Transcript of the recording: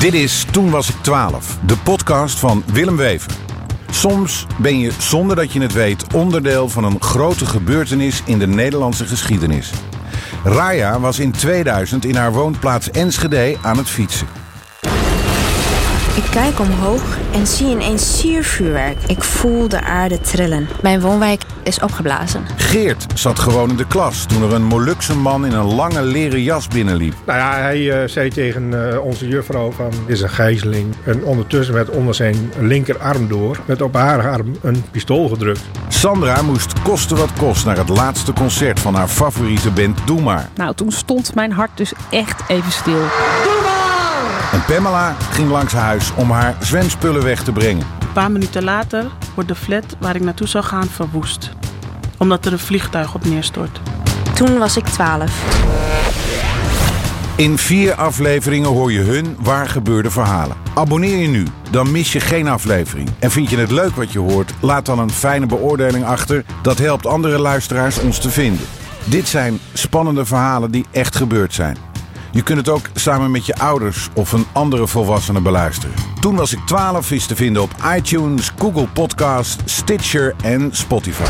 Dit is Toen was ik 12, de podcast van Willem Wever. Soms ben je, zonder dat je het weet, onderdeel van een grote gebeurtenis in de Nederlandse geschiedenis. Raya was in 2000 in haar woonplaats Enschede aan het fietsen. Ik kijk omhoog en zie ineens siervuurwerk. Ik voel de aarde trillen. Mijn woonwijk is opgeblazen. Geert zat gewoon in de klas toen er een Molukse man in een lange leren jas binnenliep. Nou ja, hij uh, zei tegen uh, onze juffrouw van, dit is een gijzeling. En ondertussen werd onder zijn linkerarm door, werd op haar arm een pistool gedrukt. Sandra moest kosten wat kost naar het laatste concert van haar favoriete band Doe Maar. Nou, toen stond mijn hart dus echt even stil. En Pamela ging langs huis om haar zwemspullen weg te brengen. Een paar minuten later wordt de flat waar ik naartoe zou gaan verwoest. Omdat er een vliegtuig op neerstort. Toen was ik 12. In vier afleveringen hoor je hun waar gebeurde verhalen. Abonneer je nu, dan mis je geen aflevering. En vind je het leuk wat je hoort? Laat dan een fijne beoordeling achter. Dat helpt andere luisteraars ons te vinden. Dit zijn spannende verhalen die echt gebeurd zijn. Je kunt het ook samen met je ouders of een andere volwassene beluisteren. Toen was ik 12 is te vinden op iTunes, Google Podcast, Stitcher en Spotify.